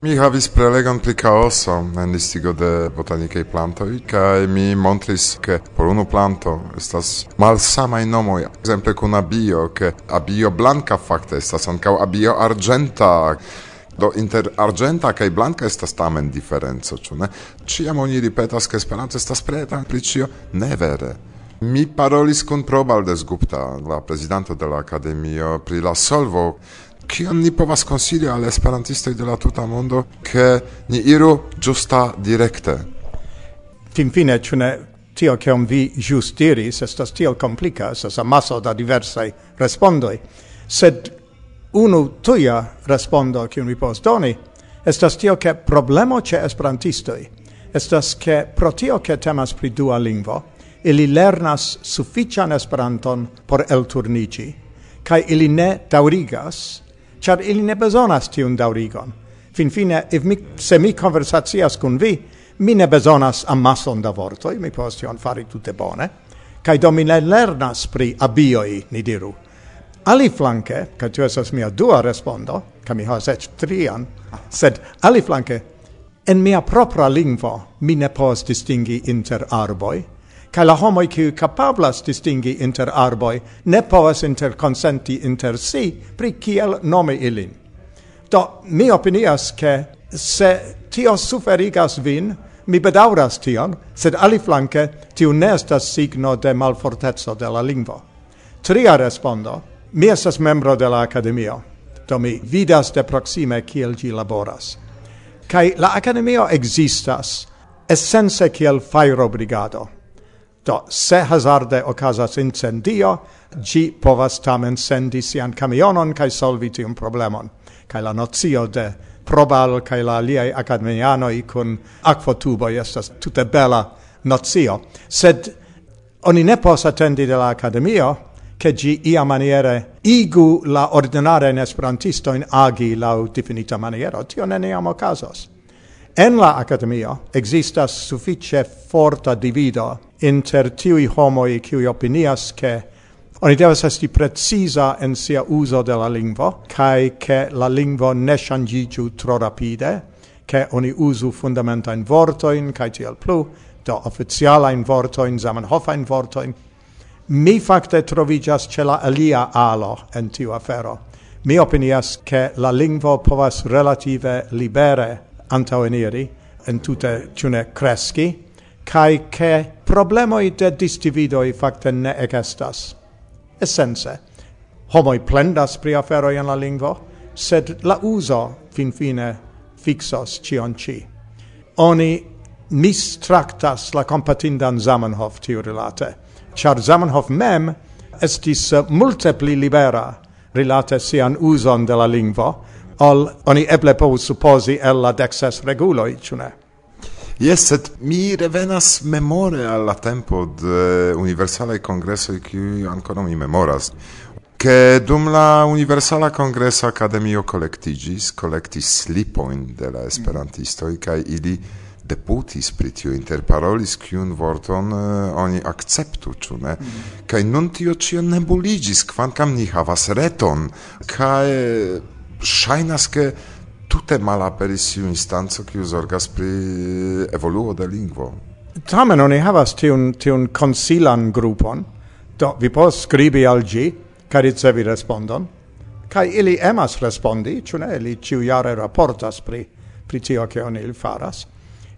Mi havis prelegon pri kaoso en listigo de botanikaj plantoj kaj mi montris ke por unu planto estas malsamaj nomoj. Ekzemple kun abio, ke abio blanka fakte estas ankaŭ abio argenta Do inter argenta kaj blanka estas tamen diferenco, ĉu ne? Ĉiam oni ripetas, ke Esperanto estas preta pri ĉio, ne vere. Mi parolis kun Probaldes Gupta, la prezidanto de la Akademio, pri la solvo kion ni povas konsili al esperantistoj de la tuta mondo, ke ni iru ĝusta direkte. Finfine, ĉu ne tio kiom vi ĵus diris estas tiel komplika, estas amaso da diversaj respondoj, sed unu tuja respondo kiun vi povas doni estas tio ke problemo ĉe esperantistoj estas ke pro tio ke temas pri dua lingvo ili lernas sufician esperanton por elturniĝi kaj ili ne daŭrigas char ili ne bezonas tiun daurigon. Fin fine, if mi, se mi conversazias cun vi, mi ne bezonas amasson da vortoi, mi povas tion fari tutte bone, cae do mi ne lernas pri abioi, ni diru. Ali flanke, ca tu esas mia dua respondo, ca mi has ec trian, sed ali flanke, en mia propra lingvo mi ne pos distingi inter arboi, ca la homoi qui capablas distingi inter arboi ne povas interconsenti inter si pri kiel nome ilin. Do, mi opinias che se tio suferigas vin, mi bedauras tion, sed aliflanke tiu ne estas signo de malfortezzo de la lingvo. Tria respondo, mi estas membro de la Academio, do mi vidas de proxime kiel gi laboras. Kai la Academio existas, essence kiel fairo brigado Do, se hazarde ocasas incendio, gi povas tamen sendi sian camionon cae solvi tium problemon. Cae la nozio de probal cae la aliai academianoi cun aquotuboi estas tute bela nozio. Sed oni ne pos attendi de la academio che gi ia maniere igu la ordinare in esperantisto in agi lau definita maniera. Tio ne neam ocasos. En la academia existas suffice forta divido inter tiui homoi qui opinias che Oni devas esti precisa en sia uso de la lingvo, cae che la lingvo ne shangigiu tro rapide, che oni usu fundamentain vortoin, cae tiel plu, do oficialain vortoin, zamenhofain vortoin. Mi facte trovigas ce la alia alo en tiu afero. Mi opinias che la lingvo povas relative libere antaŭeniri entute ĉu ne cresci, cae che problemoi de distividoi facte ne egestas. Essence, homoi plendas pri aferoi in la lingvo, sed la uso finfine fixos cion ci. Oni mistractas la compatindan Zamenhof tiu relate, char Zamenhof mem estis multe pli libera relate sian uson de la lingvo, ol oni eble povus supposi el la dexes reguloi, ĉu ne? Yes, sed mi revenas memore alla tempo de universale congresso qui ancora mi memoras che dum la universala congresso academio collectigis collectis slipoin de la esperantistoi kai ili deputis pri interparolis kiun vorton uh, oni akceptu, ĉu ne? Mm. Kaj nun tio ĉio nebuligis, kvankam ni havas reton kai ŝajnas ke tute malaperis tiu instanco kiu zorgas pri evoluo de lingvo. Tamen oni havas tiun, tiun consilan grupon, do vi povas scribi al gi, kai ricevi respondon, kaj ili emas respondi, ĉu ili ciu jare raportas pri, pri tio, ke oni faras.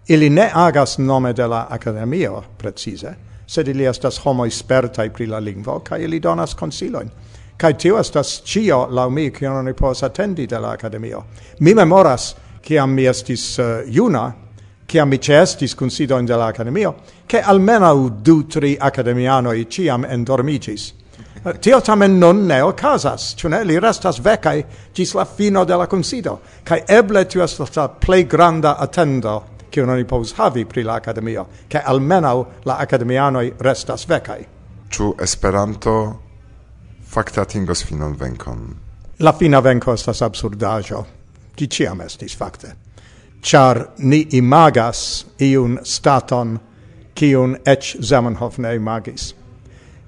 Ili ne agas nome de la academio, precise, sed ili estas homo spertaj pri la lingvo, kai ili donas consiloin kai tio estas cio, lau mi, kion oni povas attendi de la academio. Mi memoras, kiam mi estis uh, juna, kiam mi cestis considoin de la academio, ke almenau du, tri academianoi ciam endormigis. Eh, tio tamen non ne ocasas, ciu ne, li restas vecai gis la fino de la consido, kai eble tio estas la plei granda attendo kiu oni povus havi pri la academio, che almeno la academianoi restas vecai. Ĉu Esperanto facta tingos finon vencon. La fina venco estas absurdajo. Ĝi ciam estis facte. Char ni imagas iun staton kiun ec Zamenhof ne imagis.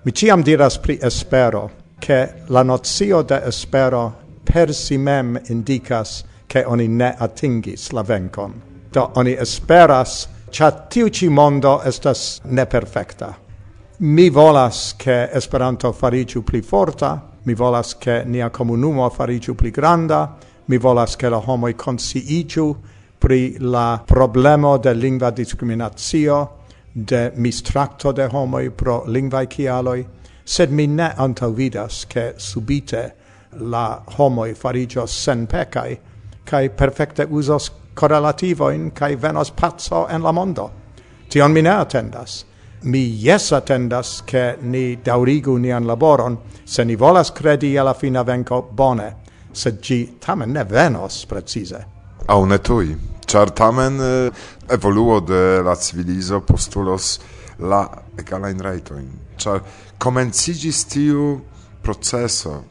Mi ciam diras pri espero, che la nocio de espero per si mem indicas che oni ne atingis la vencon. Do oni esperas, cia tiu ci mondo estas ne perfecta mi volas che Esperanto fariciu pli forta, mi volas che nia comunumo fariciu pli granda, mi volas che la homoi consciiciu pri la problemo de lingva discriminatio, de mistracto de homoi pro lingvae cialoi, sed mi ne antavidas che subite la homoi farigios sen pecai, cae perfecte usos correlativoin, cae venos pazzo en la mondo. Tion mi ne attendas mi yes attendas che ni daurigu nian laboron, se ni volas credi alla fina venco bone, sed gi tamen ne venos precise. Au ne tui, char tamen eh, evoluo de la civilizo postulos la egalain reitoin. char comencigis tiu proceso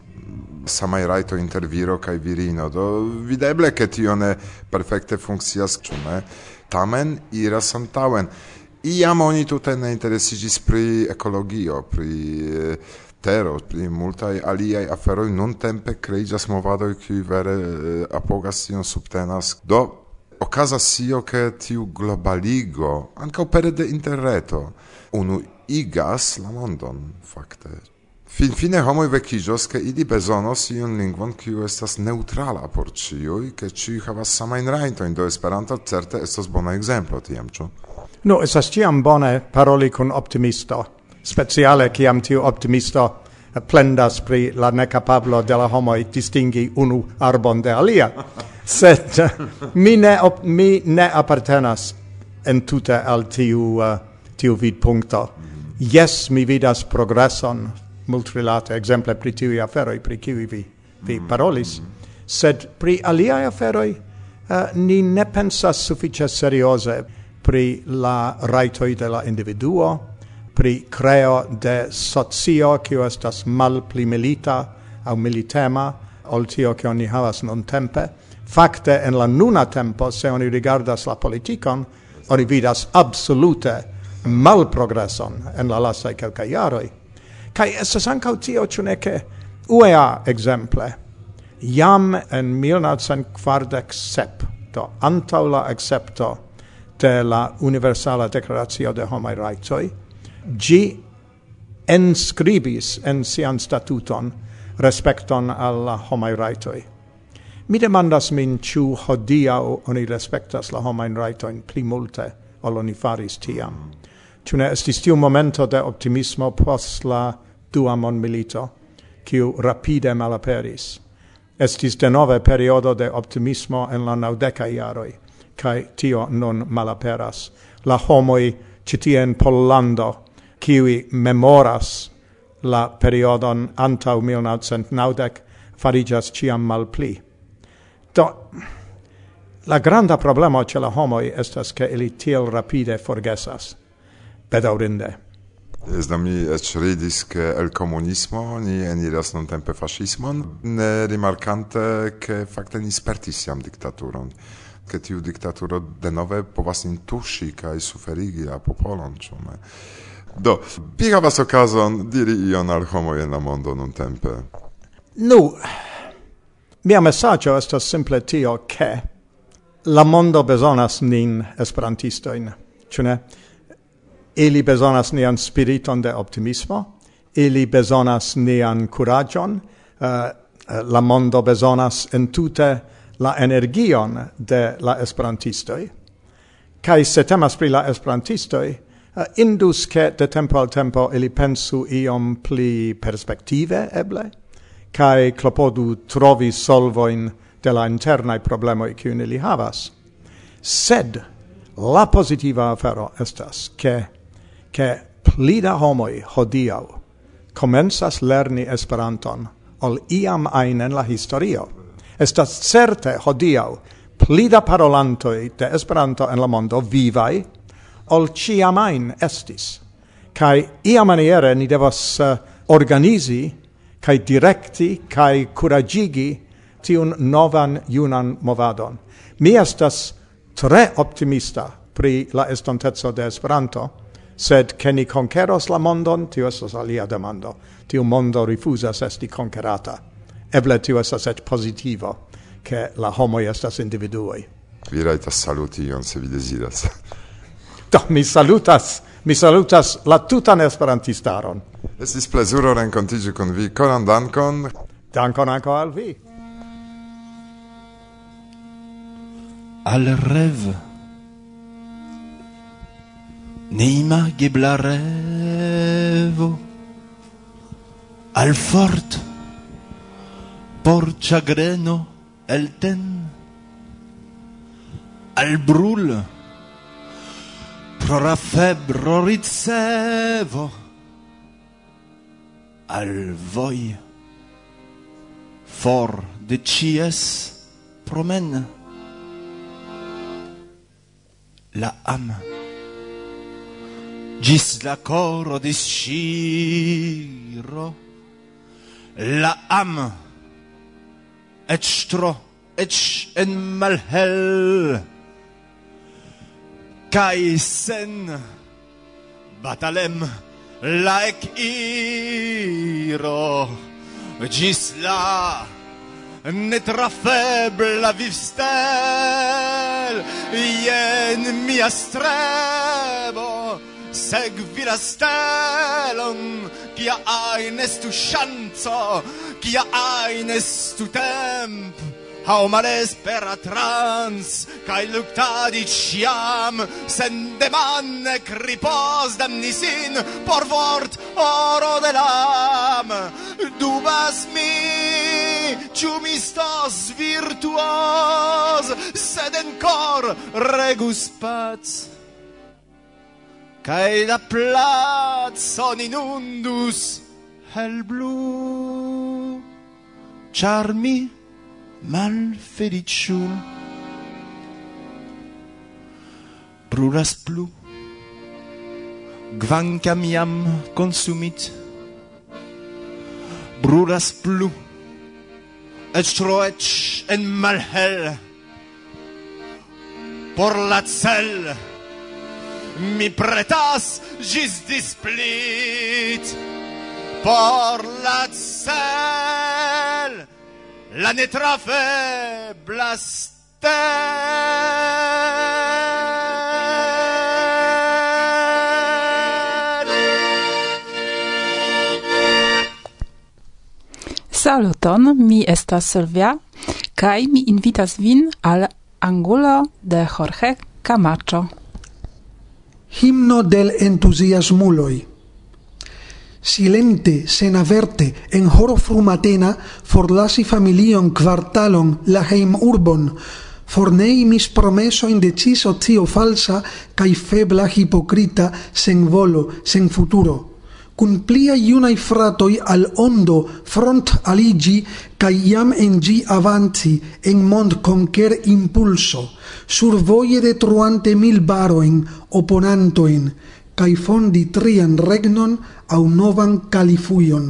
samai raito inter viro kai virino, do videble che tio ne perfekte funkcias, ĉu ne? Tamen ira santauen iam oni tute ne interesigis pri ekologio, pri eh, tero, pri multaj aliaj aferoj, nuntempe kreiĝas movadoj kiuj vere eh, apogas tion subtenas. Do okazas sio, ke tiu globaligo ankaŭ pere de interreto unu igas la mondon fakte Finfine homoj vekiĝos, ke ili bezonos iun lingvon, kiu estas neutrala por ĉiuj, ke ĉiuj havas samajn rajtojn, do Esperanto certe estos bona ekzemplo tiam, ĉu? No, estas ĉiam bone paroli kun optimisto, speciale kiam tiu optimisto plendas pri la necapablo de la homoj distingi unu arbon de alia. Sed mi ne, op, mi ne apartenas entute al tiu, uh, tiu vidpunkto. Mhm. Yes, mi vidas progreson mult rilate, exemple, pri tiu aferoi, pri kiu vi, vi mm-hmm. parolis, mm -hmm. sed pri alia aferoi uh, eh, ni ne pensas suffice seriose pri la raitoi de la individuo, pri creo de socio, kiu estas mal pli milita au militema, ol tio che oni havas non tempe. Fakte, en la nuna tempo, se oni rigardas la politikon, oni vidas absolute mal progreson en la lasai quelca jaroi. Kai estas ankaŭ tio ĉu ne ke UEA ekzemple jam en 1947 do antaŭ la akcepto de la Universala declaratio de Homaj Rajtoj ĝi enscribis en sian statuton respecton al la homaj rajtoj. Mi demandas min ĉu hodiaŭ oni respektas la homajn rajtojn pli multe ol oni faris tiam. Ĉu ne estis tiu momento de optimismo post la dua mondmilito, kiu rapide malaperis. Estis de nove periodo de optimismo en la naudeca iaroi, cae tio non malaperas. La homoi citie in Pollando, kiui memoras la periodon antau 1990, farigas ciam malpli. Do, la granda problema ce la homoi estas che ili tiel rapide forgesas. Bedaurinde. Esda mi ec ridis che el comunismo ni eniras non tempe fascismon, ne rimarcante che facte ni spertis jam diktaturon che tiu diktaturo denove povas intuŝi kaj suferigi la popolon, ĉu? Do, vi havas okazon diri ion al homo en la mondo nuntempe. Nu, mia mesaĝo estas simple tio, ke la mondo bezonas nin esperantistojn, ĉu ne? Ili bezonas nian spiriton de optimismo, ili bezonas nian curagion, uh, eh, eh, la mondo bezonas entute la energion de la esperantistoi. Kai se temas pri la esperantistoi, uh, eh, indus che de tempo al tempo ili pensu iom pli perspektive eble, kai clopodu trovi solvoin de la internai problemoi cium ili havas. Sed la positiva afero estas che che pli da homoi hodiau comensas lerni Esperanton ol iam ajn en la historio. Estas certe hodiau pli da de Esperanto en la mondo vivai ol ciam ajn estis. Kai ia maniere ni devas uh, organizi kai direkti kai kuragigi tiun novan junan movadon. Mi estas tre optimista pri la estonteco de Esperanto, sed che ni conqueros la mondon, tio estas alia demando. Tio mondo rifusas esti conquerata. Eble tio esas et positivo, che la homoi estas individuoi. Vi raitas saluti ion se vi desiras. Do, mi salutas, mi salutas la tutan esperantistaron. Estis plezuro rencontigi con vi, Conan dankon. Dankon anco al vi. Al rev Neimagebla revo. Al fort. Por chagreno el ten. Al brul. Pro la febro ricevo. Al voi. For de cies promen. La am. gis. La coro di sciro la am et stro et en malhel kai sen batalem laek iro. Gis la netrafebla vivstel ien mia strel Segvi la stelon, kia ain estu scianzo, kia ain estu temp, hau males per trans, cae luctadi ciam, sen demanne cripos damnisin, por vort oro delam. Dubas mi, ciu mi stos virtuos, sed encor regus pats cae la plazzon inundus hel blu. Char mi malfeliciul brulas plu Gvancam iam consumit. Brulas plu et troec en malhel. Por la celle mi pretas gis displit por la cel la netrafe blastel Saluton, mi estas Silvia, kaj mi invitas vin al Angulo de Jorge Camacho. Himno del entusiasmuloi. Silente, sen averte, en horo frumatena, forlasi familion, quartalon, la heim urbon, fornei mis promeso indeciso tio falsa, cae febla hipocrita, sen volo, sen futuro cun plia iunai fratoi al ondo front aligi cae iam en gi avanti en mond conquer impulso, surboye de truante mil baroin oponantoin, cae fondi trian regnon au novan califuion.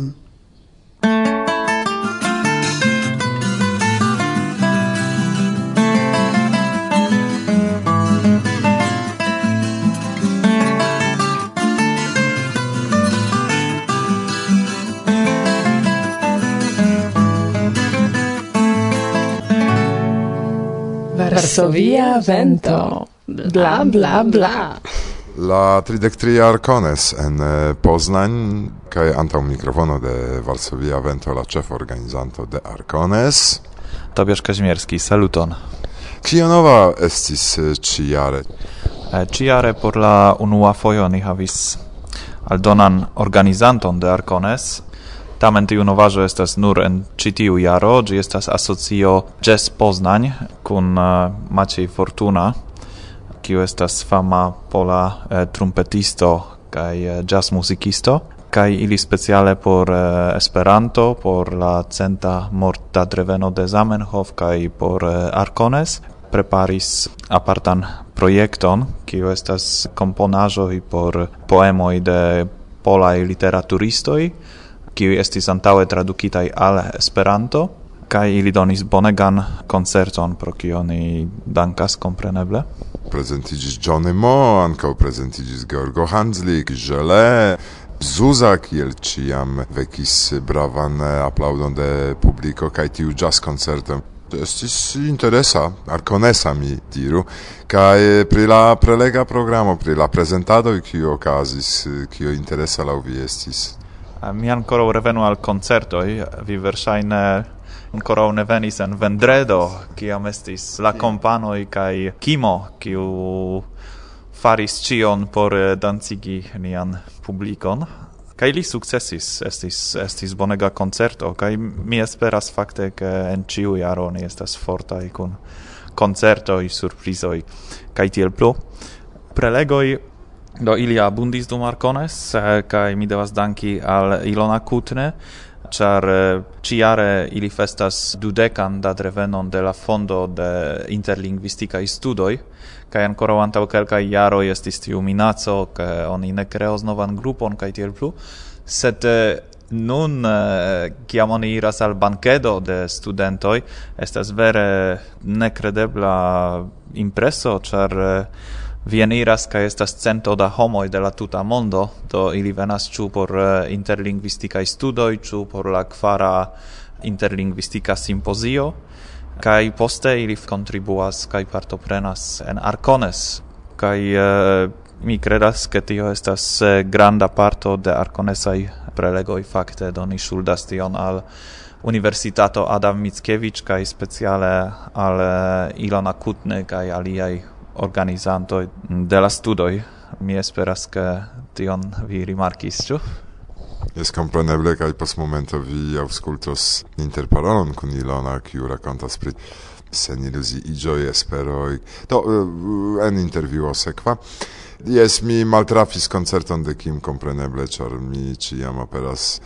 varsovia vento. Bla bla bla la 33 arcones en eh, Poznań kaj antaŭ mikrofono de Varsovia Vento la chef organizanto de Arcones. Tobiasz Kazimierski saluton. Kio nova estis eh, ciare. Ciare eh, por la unua fojo ni havis aldonan organizanton de Arcones. Tamen tiu novaĵo estas nur en ĉi tiu jaro, ĝi estas asocio Jazz Poznań kun uh, Maciej Fortuna, kiu estas fama pola eh, trumpetisto kaj eh, jazz muzikisto kaj ili speciale por eh, Esperanto, por la centa morta dreveno de Zamenhof kaj por eh, Arcones preparis apartan projekton, kiu estas komponaĵoj por poemoj de polaj literaturistoj kiu estis antaŭe tradukitaj al Esperanto kaj ili donis bonegan koncerton pro kio ni dankas kompreneble. Prezentigis Johnny Mo, ankaŭ prezentiĝis Georgo Hanslik, Jele Zuza kiel ciam vekis bravan aplaudon de publiko kaj tiu jazz koncerto estis interesa, arconesa mi diru, cae pri la prelega programo, pri la presentado, kio okazis, kio interesa lau vi estis mi ancora revenu al concertoi, vi versaine ancora ne venis en vendredo, kiam estis la companoi kai Kimo, kiu faris cion por eh, dancigi nian publikon. kai li sukcesis, estis, estis bonega concerto, kai mi esperas fakte, ke en ciu jaro ni estas fortaj kun concertoi, surprizoi, kai tiel plu. Prelegoi Do ili abundis dum Arcones, kai mi devas danki al Ilona Kutne, char eh, ciare ili festas dudecan da drevenon de la fondo de interlingvistica studoi, kai ancora antau kelka iaro estis tiu minaco, ke oni ne kreos novan grupon kai tiel plu, sed eh, nun eh, kiam oni iras al bankedo de studentoi estas vere nekredebla impreso, char Vien iras ca estas cento da homoi de la tuta mondo, do ili venas ciu por eh, interlingvisticae studoi, ciu por la quara interlingvistica simpozio, kai poste ili contribuas kai partoprenas en Arcones, kai uh, eh, mi credas che tio estas eh, granda parto de Arconesai prelegoi fakte, do ni shuldas tion al Universitato Adam Mickiewicz kaj speciale al Ilona Kutny kaj aliaj organizanto de la studoi Mi esperas ke tion vi rimarkis, ĉu? Jest compreneble kaj pos momento vi auscultos interparolon kun Ilona, kiu rakontas pri sen iluziiĝoj, esperoj. Do eh, en intervjuo sekva. Yes, mi maltrafis koncerton de Kim compreneble, char mi ciam aperas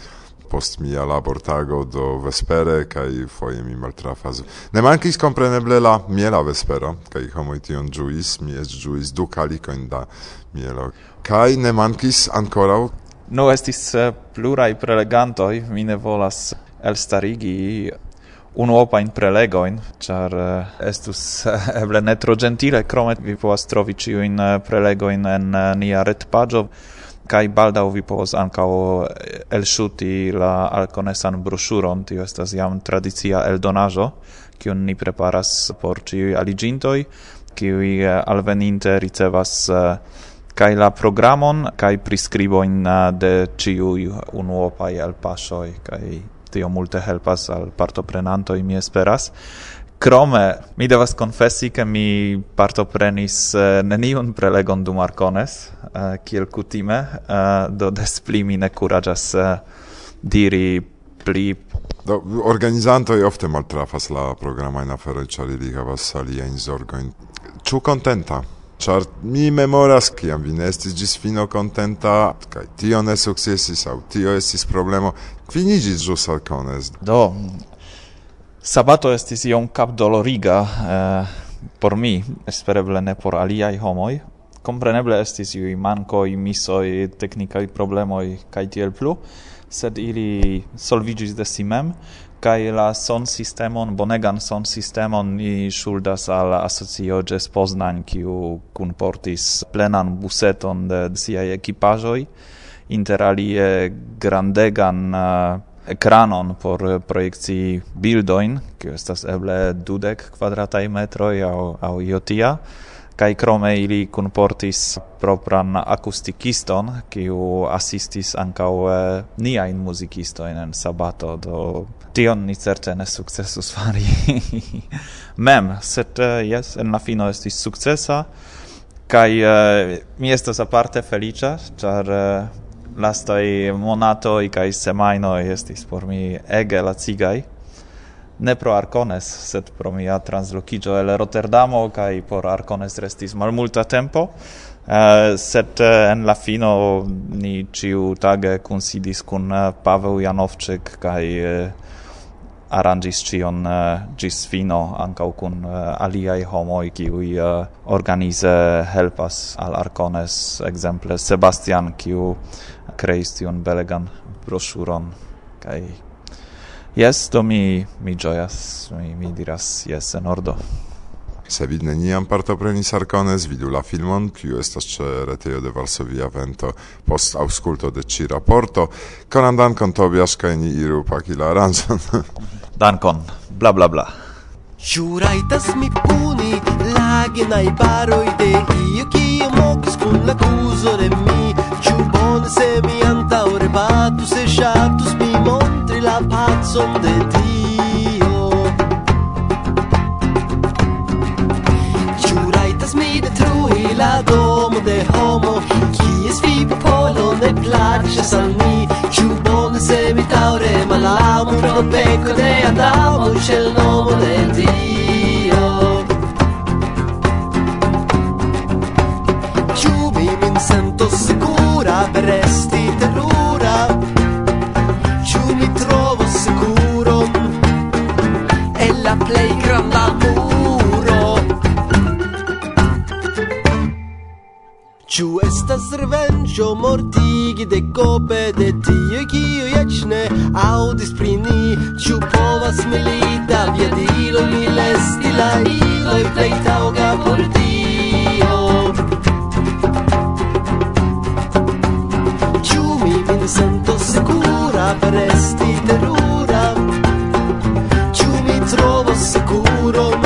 post mia labortago do vespere kai foje mi maltrafas. Ne mankis kompreneble la miela vespero kai homoj tion juis mi es juis du kalikojn da mielo. Kai ne mankis ancora? No estis uh, plurai prelegantoi mi ne volas elstarigi unuopajn prelegoin, char eh, estus eh, eble netro gentile, cromet vi povas trovi ciuin prelegoin en nia retpagio kai baldaŭ vi povos eh, el shuti la alconesan brosuron tio estas jam tradicia eldonaĵo, kion ni preparas por ĉiuj aliĝintoj, kiuj eh, alveninte ricevas eh, kai la programon kaj priskribojn de ĉiuj el pasoi kai tio multe helpas al partoprenantoj mi esperas. Krome, mi devas confessi che mi partoprenis uh, neniun prelegon dum Arcones, uh, kiel kutime, uh, do des pli mi ne curagias uh, diri pli... Do, organizantoj ofte maltrafas la programajn aferojn, ĉar ili havas aliajn zorgojn. Ĉu kontenta? Ĉar mi memoras, kiam vi ne estis ĝis fino kontenta, kaj tio ne sukcesis, aŭ tio estis problemo. Finiĝis ĵus Arcones. Do, Sabato estis iom capdoloriga eh, por mi, espereble ne por aliai homoi. Compreneble estis iui mancoi, misoi, technicai problemoi, cae tiel plu, sed ili solvigis de si mem, cae la son sistemon, bonegan son sistemon, ni shuldas al asocio GES Poznań, kiu kunportis plenan buseton de siai equipajoi, inter alie grandegan... Uh, ekranon por projekcii bildoin, kio estas eble dudek kvadrataj metroj aŭ aŭ iotia kaj krome ili kunportis propran akustikiston, kiu asistis ankaŭ eh, niajn muzikistojn en sabato, do tion ni certe ne sukcesus fari. Mem, sed eh, yes en la fino estis sukcesa, kaj eh, mi estas aparte feliĉa, ĉar lastai monatoi kai semainoi estis por mi ege lacigai ne pro Arcones sed pro mia translocigio el Rotterdamo kai por Arcones restis malmulta tempo. Uh, sed uh, en la fino ni ciu tage considis kun uh, Paweł Janowczyk kai... uh, arrangis cion eh, gis fino ankaŭ kun eh, homoi kiui uh, organize helpas al Arcones exemple Sebastian kiu creis tion belegan brosuron, kai... Yes, do mi mi joyas, mi mi diras yes en ordo. Se vi neniam partoprenis arcones, vidu la filmon, kiu estas ĉe retejo de Varsovia Vento post aŭskulto de ĉi raporto. Koran dankon Tobias kaj ni iru paki la aranĝon. dankon, bla bla bla. Ĉu rajtas mi puni la genajbaroj de iu, kiu mokis kun la kuzo de mi? Ĉu bone se mi antaŭrebatus, se ŝatus mi montri la pacon de ti? la domo de homo kies vi popolo ne plaĉas al mi ĉu bone se mi daŭre malamo pro peko de adamo ĉe nomo de dio. Ciu estas revenĝo mortigi de cope de tiu kiu eĉ ne aŭdis pri ni. Ĉu povas milita aviadilo milesti la iloj plej taŭga por Dio. Ciu mi min sento sicura per esti terura. Ciu mi trovo sekuron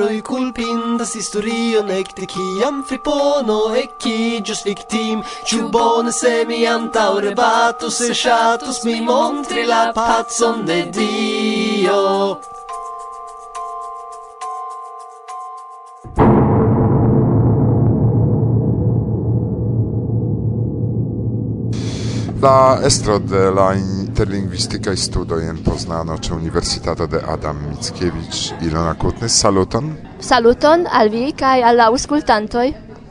eroj kulpindas historion ekde kiam fripono ekiĝos viktim Ĉu bone se mi antaŭre batus se ŝatus mi montri la pacon de Dio. La estro de la interlingvistica studo en Poznano ĉe Universitato de Adam Mickiewicz. Ilona Kutnis, saluton. Saluton al vi kaj al la aŭskultantoj.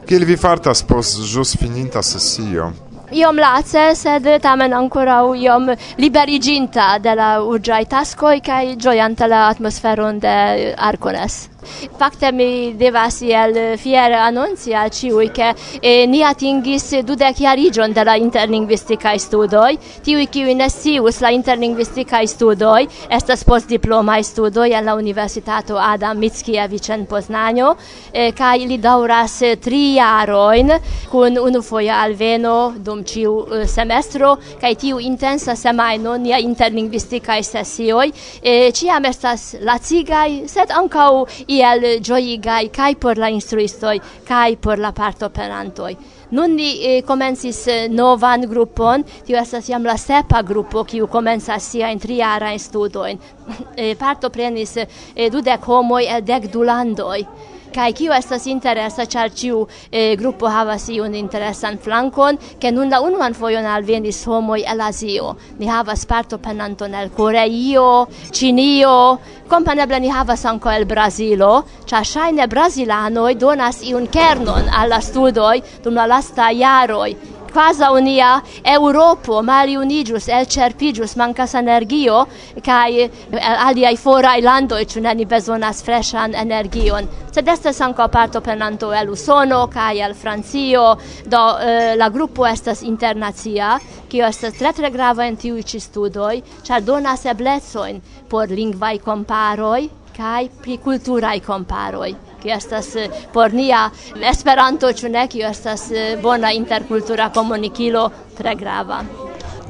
Kiel vi fartas post ĵus fininta sesio? Iom lace, sed tamen ankoraŭ iom liberiĝinta de la urĝaj taskoj kaj ĝojanta la atmosferon de Arcones. Fakte mi devas iel fiere anonci al ciui che eh, ni atingis dudec iarigion de la interlingvisticae studoi, tiui ciui ne sius la interlingvisticae studoi, estas postdiplomae studoi la Universitato Adam Mickiewicz en Poznanio, eh, kai li dauras tri jaroin, kun unu foia alveno dum ciu eh, semestro, kai tiu intensa semaino nia interlingvisticae sesioi, eh, ciam estas lacigai, sed ancau iel gioigai kai por la instruistoi kai por la partoperantoi. Nun ni eh, comensis eh, novan grupon, tio estas jam la sepa grupo, kiu comensas siajn triarajn studojn. eh, partoprenis eh, dudek homoj el dek du landoj kai kio estas interesa, ĉar ĉiu eh, grupo havas iun interesan flankon, ke nun la unuan fojon alvenis homoj el Azio. Ni havas partoprenanton el Koreio, Ĉinio, kompreneble ni havas ankaŭ el Brazilo, ĉar ŝajne brazilanoj donas iun kernon al la studoj dum la lastaj jaroj quasau nia Europo maliunigius, elcerpigius, mancas energio, cae eh, aliai forai landoi, ciu ne ni bezonas freshan energion. Sed estas anca parto penanto el Usono, kai el Francio, do eh, la gruppo estas internacia cio estas tre tre grava en tiui ci studoi, char donas eblezoin por lingvai comparoi, kai pri culturai comparoi che estas eh, por nia Esperanto ĉu ne kio estas eh, bona interkultura komunikilo tre grava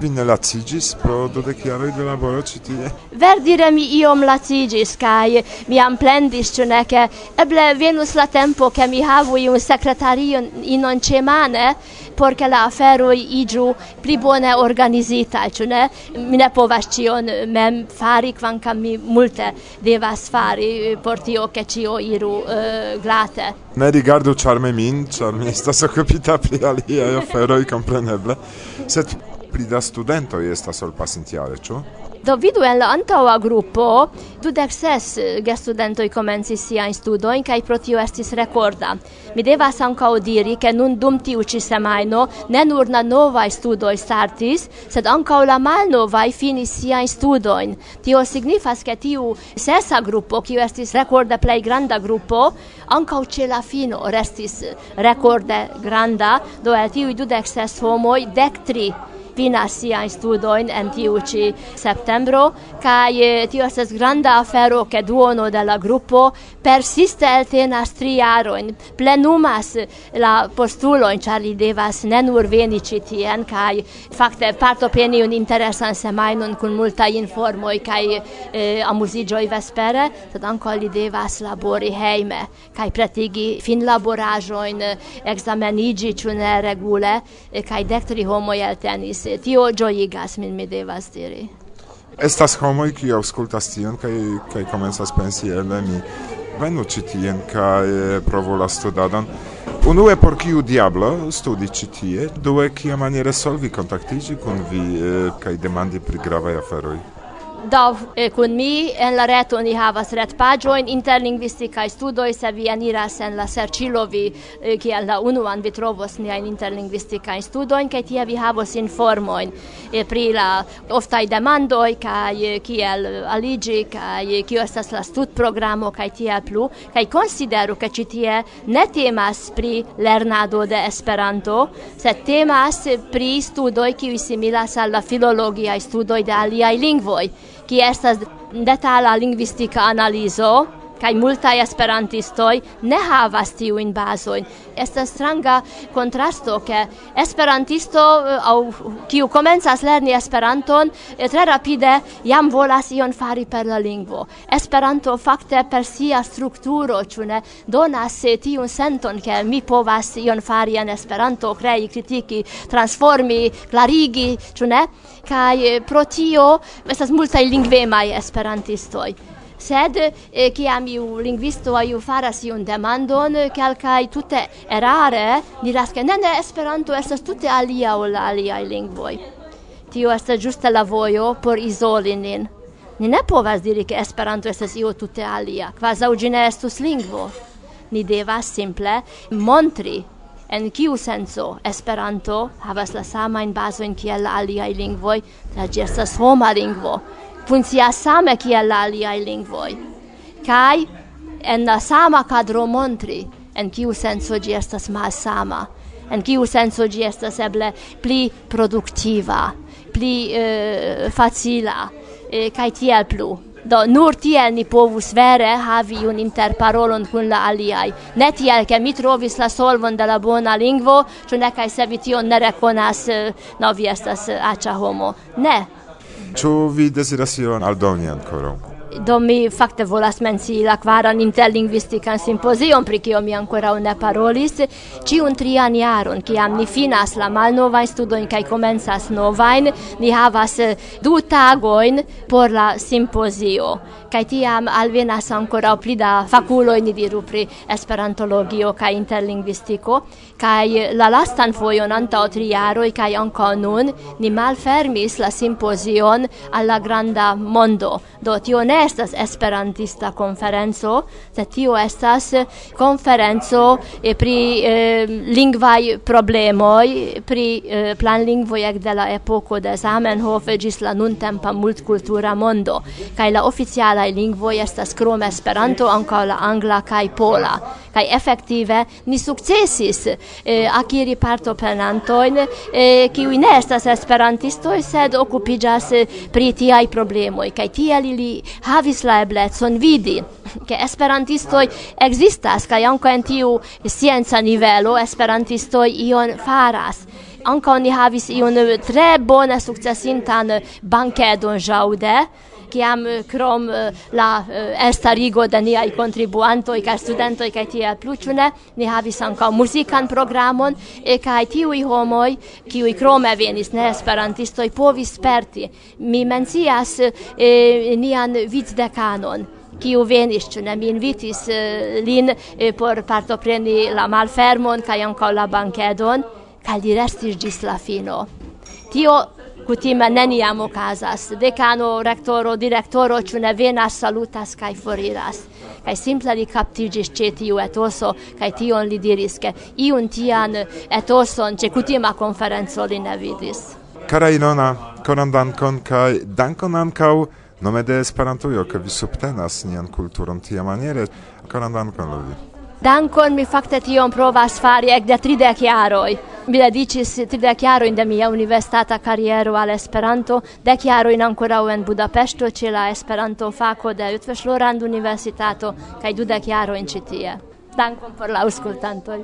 vi ne lacigis pro dodec jaroj de laboro ĉi tie? Verdire mi iom lacigis kaj mi amplendis ĉu ne ke eble venus la tempo ke mi havu iun sekretarion inon ĉemane por ke la aferoj iĝu pli bone organizitaj, ĉu ne? Mi ne povas ĉion mem fari, kvankam mi multe devas fari por tio, ke ĉio iru uh, glate. Ne rigardu ĉarme min, ĉar mi estas okupita pri aliaj aferoj, kompreneble, sed pli da studentoj estas ol pasintjare, ĉu? Do vidu en la antaŭa grupo, dudek ses eh, gestudentoj komencis siajn studojn kaj pro tio estis rekorda. Mi devas ankaŭ diri, ke nun dum tiu ĉi semajno ne nur la novaj studoj startis, sed ankaŭ la malnovaj finis siajn studojn. Tio signifas, ke tiu sesa grupo, kiu estis rekorde plej granda grupo, ankaŭ ĉe la fino restis eh, rekorde granda, do el tiuj dudek ses homoj dek tri finas siajn studoin en tiu ci septembro kai eh, tio estas granda afero ke duono de la gruppo persiste eltenas tri jarojn plenumas eh, la postulojn ĉar li devas ne nur veni ci tien kaj fakte partopeni un interesan semainon kun multa informoi kai eh, amuziĝoj vespere sed ankaŭ li devas labori heime kai pretigi finlaboraĵojn eh, ekzameniĝi ĉu ne regule cae dectri homo el poste. Tio gioigas min, mi devas diri. Estas homoi qui auscultas tion kaj kaj komencas pensi ele mi venu ci tien kaj eh, provo la studadon. Unue por kiu diablo studi ci tie, due kiamaniere solvi kontaktiĝi kun vi eh, kai demandi pri gravaj aferoj daŭ eh, kun mi en la reto ni havas retpaĝojn interlingvistikaj studoj se vi eniras en la serĉilo vi eh, kiel la unuan vi trovos en interlingvistikajn studojn kaj tie vi havos informojn eh, pri la oftaj demandoj kaj eh, kiel aligi kaj eh, kio estas la stud programo kaj tiel plu kaj konsideru ke ci tie ne temas pri lernado de Esperanto se temas pri studoj kiuj similas al la filologia studoj de aliaj lingvoj qui estas detala linguistica analizo? kaj multaj esperantistoj ne havas tiujn bazoin Estas stranga kontrasto, ke esperantisto eh, aŭ kiu komencas lerni Esperanton eh, tre rapide jam volas ion fari per la lingvo. Esperanto fakte per sia strukturo, ĉu ne, donas eh, tiun senton, ke mi povas ion fari en Esperanto, krei, kritiki, transformi, klarigi, ĉu ne? Kaj pro tio estas multaj lingvemaj esperantistoj sed eh, kiam linguisto lingvisto iu faras iun demandon eh, kelkaj tutte erare diras ke ne ne Esperanto estas tutte alia ol aliaj lingvoi Tio estas giusta la vojo por isolinin. Ni ne povas diri ke Esperanto estas io tutte alia, quasi ĝi ne estus lingvo. Ni devas simple montri en kiu senso Esperanto havas la samajn bazojn kiel la aliaj lingvoj, sed ĝi estas homa lingvo funkcias same kiel la aliaj lingvoj kaj en la sama kadro montri en kiu senso ĝi estas malsama en kiu senso ĝi estas eble pli produktiva pli uh, facila kai kaj tiel plu Do nur tiel ni povus vere havi un interparolon kun la aliaj. Ne tiel, ke mi trovis la solvon de la bona lingvo, ĉu ne kaj se vi tion ne rekonas, eh, no vi estas aĉa homo. Ne, Ĉu vi deziras ion aldoni ankoraŭ? Do mi fakte volas menci la kvaran interlingvistikan simpozion, pri kio mi ankoraŭ ne parolis, ĉiun trian jaron, kiam ni finas la malnovajn studojn kaj komencas novajn, ni havas du tagojn por la simpozio. Kaj tiam alvenas ankoraŭ pli da fakuloj, ni diru, pri esperantologio kaj interlingvistiko, kaj la lastan fojon antaŭ tri jaroj kaj ankaŭ nun ni malfermis la simpozion al la granda mondo. Do tio ne estas esperantista konferenco, sed tio estas konferenco eh, pri eh, lingvaj problemoj, pri eh, planlingvoj ek de la epoko de Zamenhof ĝis la nuntempa multkultura mondo. Kaj la oficialaj lingvoj estas krom Esperanto ankaŭ la angla kaj pola. Kaj efektive ni sukcesis eh, akiri partoprenantojn, eh, kiuj ne estas esperantistoj, sed okupiĝas eh, pri tiaj problemoj kaj tiel ili havis la eblecon vidi che esperantistoi existas kaj anko en tiu scienza nivelo esperantistoi ion faras. Anko ni havis ion tre bone sukcesintan bankedon jaude kiam eh, krom eh, la eh, estarigo de niaj kontribuantoj kaj studentoj kaj tiel plu ĉu ne? Ni havis ankaŭ muzikan programon kaj tiuj homoj kiuj krome venis ne? Esperantistoj povis sperti. Mi mencias nian vicdekanon kiu venis, ĉu ne? Mi invitis lin por partopreni la malfermon kaj ankaŭ la bankedon kaj li restis ĝis la fino. Tio kutime neniam okazas. Dekano, rektoro, direktoro ĉu ne venas, salutas kaj foriras. Kaj simple li kaptiĝis ĉe tiu etoso kaj tion li diris, ke iun tian etoson ĉe kutima konferenco li ne vidis. Kara Ilona, koran dankon kaj dankon ankaŭ nome de Esperantujo, ke vi subtenas nian kulturon tiamaniere. Koran dankon, Ludvig. Dankon mi fakte tion provas fari ekde tridek jaroj. Mi dediĉis tridek jarojn de mia universitata kariero al Esperanto, dek jarojn ankoraŭ en Budapeŝto ĉe la Esperanto-fako de Jutvesz-Loran Universitato kaj dudek jarojn ĉi tie. Dankon por la aŭskultantoj.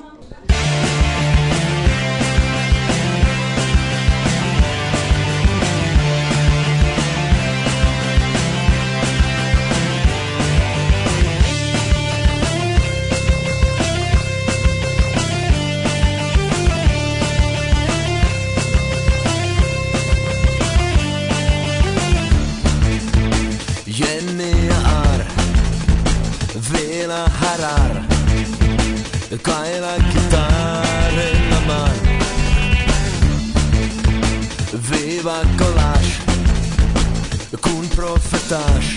taxa.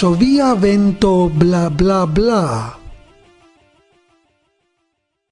Varsovia vento bla bla bla.